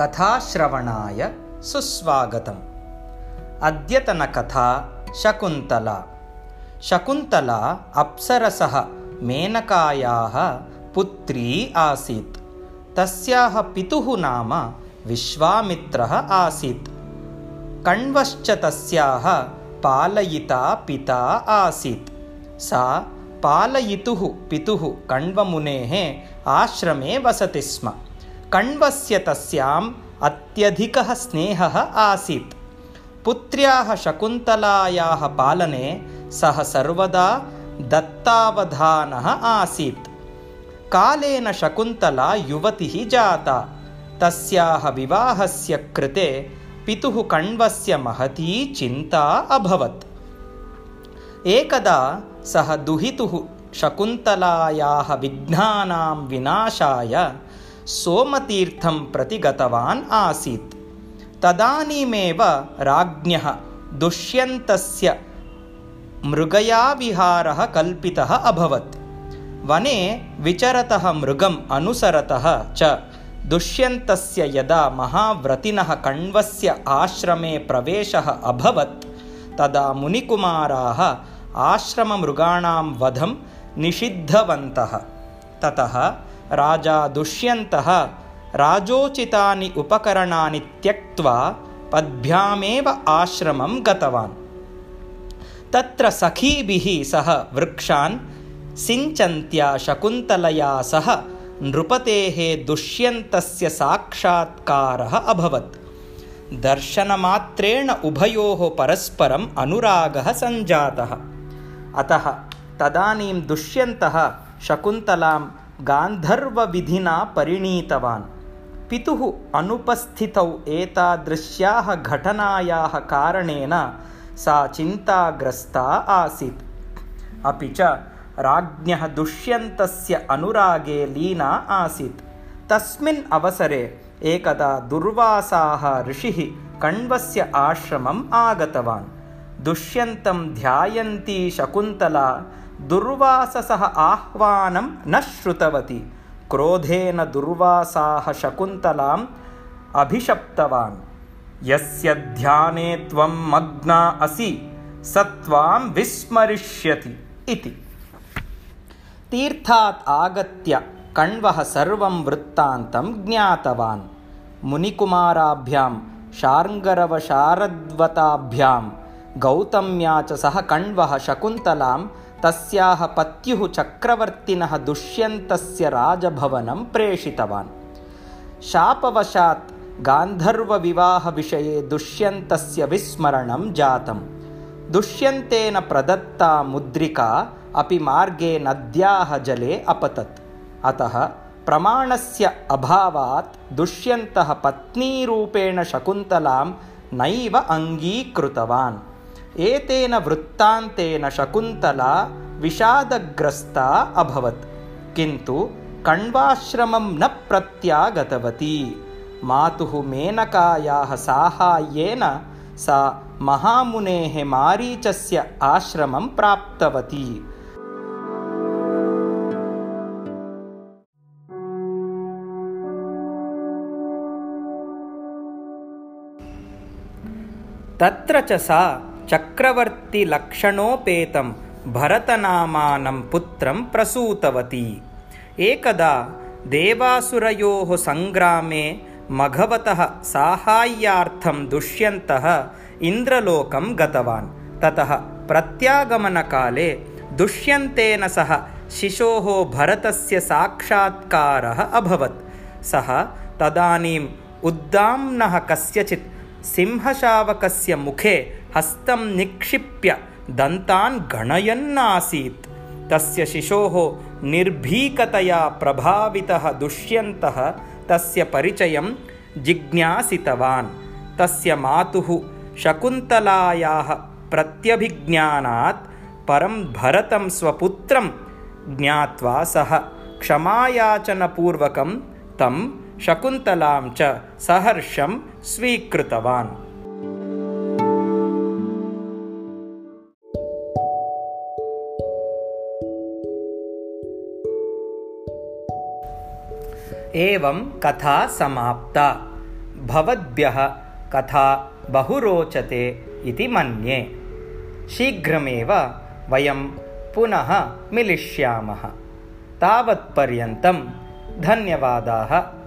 कथाश्रवणाय सुस्वागतम्। अद्यतनकथा शकुन्तला। शकुन्तला अप्सरसः मेनकायाः पुत्री आसीत्। तस्याः पितुः नाम विश्वामित्रः आसीत्। कण्वश्च तस्याः पालयिता पिता आसीत्। सा पालयितुः पितुः कण्वमुनेः आश्रमे वसति स्म कण्वस्य तस्याम् अत्यधिकः स्नेहः आसीत्। पुत्र्याः शकुन्तलायाः पालने सः सर्वदा दत्तावधानः आसीत्। कालेन शकुन्तला युवतिः जाता। तस्याः विवाहस्य कृते पितुः कण्वस्य महती चिन्ता अभवत्। एकदा सः दुहितुः शकुन्तलायाः विघ्नानां विनाशाय सोमतीर्थं प्रति गतवान् आसीत्। तदानीमेव राज्ञः दुष्यन्तस्य मृगयाविहारः कल्पितः अभवत्। वने विचरतः मृगम् अनुसरतः च दुष्यन्तस्य यदा महाव्रतिनः कण्वस्य आश्रमे प्रवेशः अभवत् तदा मुनिकुमाराः आश्रममृगाणां वधं निषिद्धवन्तः। ततः राजा दुष्यन्तः राजोचितानि उपकरणानि त्यक्त्वा पद्भ्यामेव आश्रमं गतवान्। तत्र सखीभिः सह वृक्षान् सिञ्चन्त्या शकुन्तलया सह नृपतेः दुष्यन्तस्य साक्षात्कारः अभवत्। दर्शनमात्रेण उभयोः परस्परम् अनुरागः सञ्जातः। अतः तदानीं दुष्यन्तः शकुन्तलां गान्धर्वविधिना परिणीतवान् पितुः अनुपस्थितौ एतादृश्याः घटनायाः कारणेन सा चिन्ताग्रस्ता आसीत् अपि च राज्ञः दुष्यन्तस्य अनुरागे लीना आसीत् तस्मिन् अवसरे एकदा दुर्वासाः ऋषिः कण्वस्य आश्रमम् आगतवान् दुष्यन्तं ध्यायन्ती शकुन्तला दुर्वाससः आह्वानं न श्रुतवती। क्रोधेन दुर्वासाः शकुन्तलाम् अभिशप्तवान्। यस्य ध्याने त्वं मग्ना असि स त्वां विस्मरिष्यति इति। तीर्थात् आगत्य कण्वः सर्वं वृत्तान्तं ज्ञातवान्। मुनिकुमाराभ्यां शार्ङ्गरवशारद्वताभ्यां गौतम्या च सह कण्वः शकुन्तलां तस्याः पत्युः चक्रवर्तिनः दुष्यन्तस्य राजभवनं प्रेषितवान्। शापवशात् गान्धर्वविवाहविषये दुष्यन्तस्य विस्मरणं जातं दुष्यन्तेन प्रदत्ता मुद्रिका अपि मार्गे नद्याः जले अपतत्। अतः प्रमाणस्य अभावात् दुष्यन्तः पत्नीरूपेण शकुन्तलां नैव अङ्गीकृतवान् एतेन वृत्तान्तेन शकुन्तला विषादग्रस्ता अभवत् किन्तु कण्वाश्रमं न प्रत्यागतवती मातुः मेनकायाः साहाय्येन सा महामुनेः मारीचस्य आश्रमं प्राप्तवती तत्र च सा चक्रवर्तिलक्षणोपेतं भरतनामानं पुत्रं प्रसूतवती। एकदा देवासुरयोः सङ्ग्रामे मघवतः साहाय्यार्थं दुष्यन्तः इन्द्रलोकं गतवान्। ततः प्रत्यागमनकाले दुष्यन्तेन सह शिशोः भरतस्य साक्षात्कारः अभवत्। सः तदानीम् उद्दाम्नः कस्यचित् सिंहशावकस्य मुखे हस्तं निक्षिप्य दन्तान् गणयन्नासीत्। तस्य शिशोः निर्भीकतया प्रभावितः दुष्यन्तः तस्य परिचयं जिज्ञासितवान्। तस्य मातुः शकुन्तलायाः प्रत्यभिज्ञानात् परं भरतं स्वपुत्रं ज्ञात्वा सः क्षमायाचनपूर्वकं तं शकुन्तलां च सहर्षं स्वीकृतवान् एवं कथा समाप्ता। भवद्भ्यः कथा बहु रोचते इति मन्ये। शीघ्रमेव वयं पुनः मिलिष्यामः। तावत्पर्यन्तं धन्यवादाः